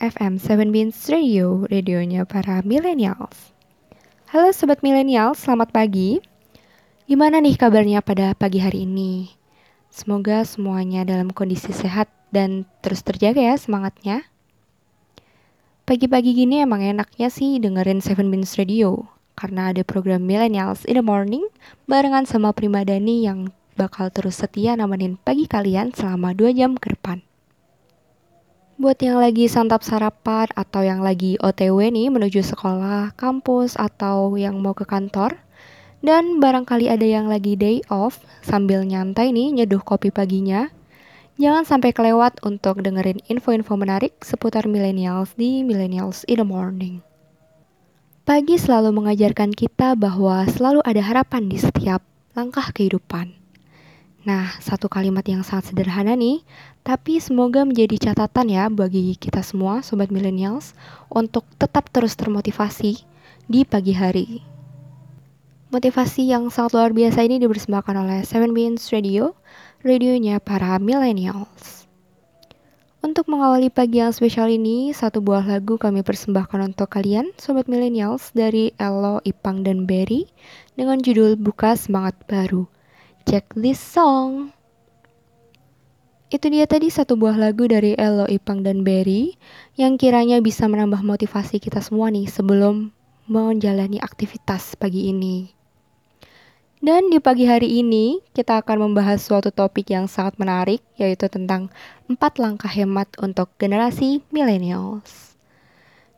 FM 7 Beans Radio, radionya para millennials. Halo Sobat Millennials, selamat pagi. Gimana nih kabarnya pada pagi hari ini? Semoga semuanya dalam kondisi sehat dan terus terjaga ya semangatnya. Pagi-pagi gini emang enaknya sih dengerin Seven Beans Radio karena ada program Millennials in the Morning barengan sama Prima Dani yang bakal terus setia nemenin pagi kalian selama 2 jam ke depan. Buat yang lagi santap sarapan atau yang lagi OTW nih menuju sekolah, kampus, atau yang mau ke kantor, dan barangkali ada yang lagi day off sambil nyantai nih nyeduh kopi paginya, jangan sampai kelewat untuk dengerin info-info menarik seputar millennials di Millennials in the Morning. Pagi selalu mengajarkan kita bahwa selalu ada harapan di setiap langkah kehidupan. Nah, satu kalimat yang sangat sederhana nih, tapi semoga menjadi catatan ya bagi kita semua, sobat millennials, untuk tetap terus termotivasi di pagi hari. Motivasi yang sangat luar biasa ini dipersembahkan oleh Seven Beans Radio, radionya para millennials. Untuk mengawali pagi yang spesial ini, satu buah lagu kami persembahkan untuk kalian, sobat millennials, dari Elo, Ipang, dan Berry, dengan judul Buka Semangat Baru. Check this song. Itu dia tadi satu buah lagu dari Elo, Ipang, dan Berry yang kiranya bisa menambah motivasi kita semua nih sebelum menjalani aktivitas pagi ini. Dan di pagi hari ini kita akan membahas suatu topik yang sangat menarik yaitu tentang empat langkah hemat untuk generasi millennials.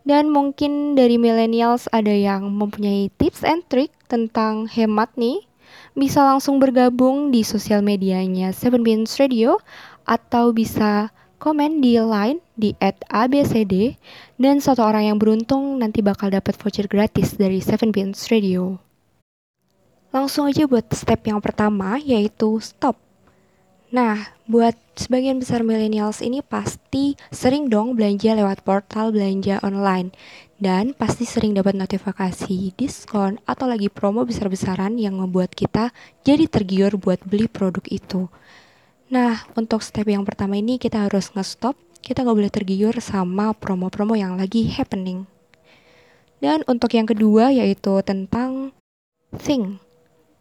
Dan mungkin dari millennials ada yang mempunyai tips and trick tentang hemat nih bisa langsung bergabung di sosial medianya Seven Beans Radio atau bisa komen di line di @abcd dan satu orang yang beruntung nanti bakal dapat voucher gratis dari Seven Beans Radio. Langsung aja buat step yang pertama yaitu stop. Nah, buat sebagian besar millennials ini pasti sering dong belanja lewat portal belanja online dan pasti sering dapat notifikasi diskon atau lagi promo besar-besaran yang membuat kita jadi tergiur buat beli produk itu. Nah, untuk step yang pertama ini kita harus nge-stop, kita nggak boleh tergiur sama promo-promo yang lagi happening. Dan untuk yang kedua yaitu tentang think.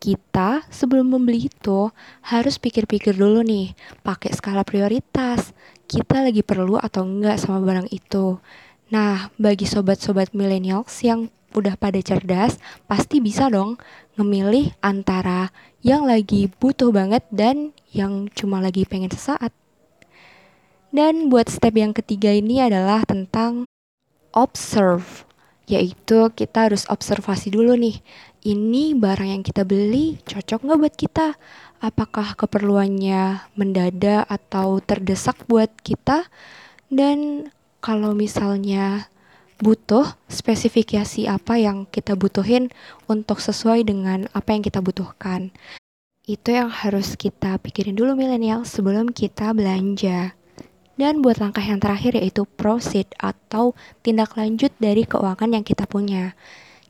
Kita sebelum membeli itu harus pikir-pikir dulu nih, pakai skala prioritas. Kita lagi perlu atau enggak sama barang itu Nah, bagi sobat-sobat millennials yang udah pada cerdas, pasti bisa dong ngemilih antara yang lagi butuh banget dan yang cuma lagi pengen sesaat. Dan buat step yang ketiga ini adalah tentang observe, yaitu kita harus observasi dulu nih. Ini barang yang kita beli cocok nggak buat kita? Apakah keperluannya mendadak atau terdesak buat kita? Dan kalau misalnya butuh spesifikasi apa yang kita butuhin untuk sesuai dengan apa yang kita butuhkan. Itu yang harus kita pikirin dulu milenial sebelum kita belanja. Dan buat langkah yang terakhir yaitu proceed atau tindak lanjut dari keuangan yang kita punya.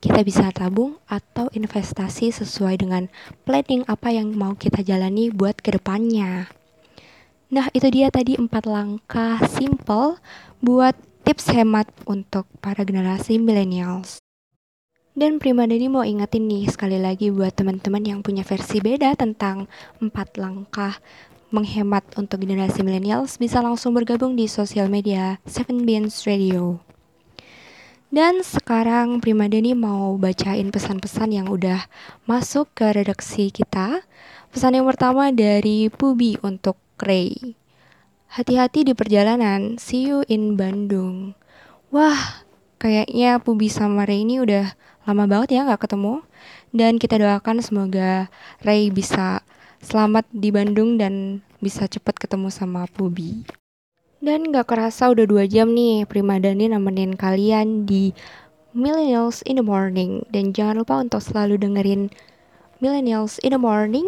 Kita bisa tabung atau investasi sesuai dengan planning apa yang mau kita jalani buat ke depannya. Nah, itu dia tadi empat langkah simple buat tips hemat untuk para generasi millennials. Dan Prima Dani mau ingetin nih sekali lagi buat teman-teman yang punya versi beda tentang empat langkah menghemat untuk generasi millennials bisa langsung bergabung di sosial media Seven Beans Radio. Dan sekarang Prima Dani mau bacain pesan-pesan yang udah masuk ke redaksi kita. Pesan yang pertama dari Pubi untuk Ray. Hati-hati di perjalanan, see you in Bandung. Wah, kayaknya Pubi sama Ray ini udah lama banget ya nggak ketemu. Dan kita doakan semoga Ray bisa selamat di Bandung dan bisa cepat ketemu sama Pubi. Dan gak kerasa udah dua jam nih Prima Dani nemenin kalian di Millennials in the Morning. Dan jangan lupa untuk selalu dengerin Millennials in the Morning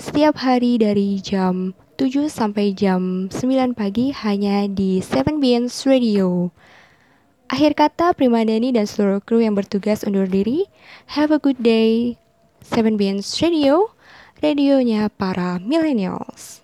setiap hari dari jam 7 sampai jam 9 pagi hanya di Seven Beans Radio. Akhir kata Primadani dan seluruh kru yang bertugas undur diri. Have a good day. Seven Beans Radio, radionya para millennials.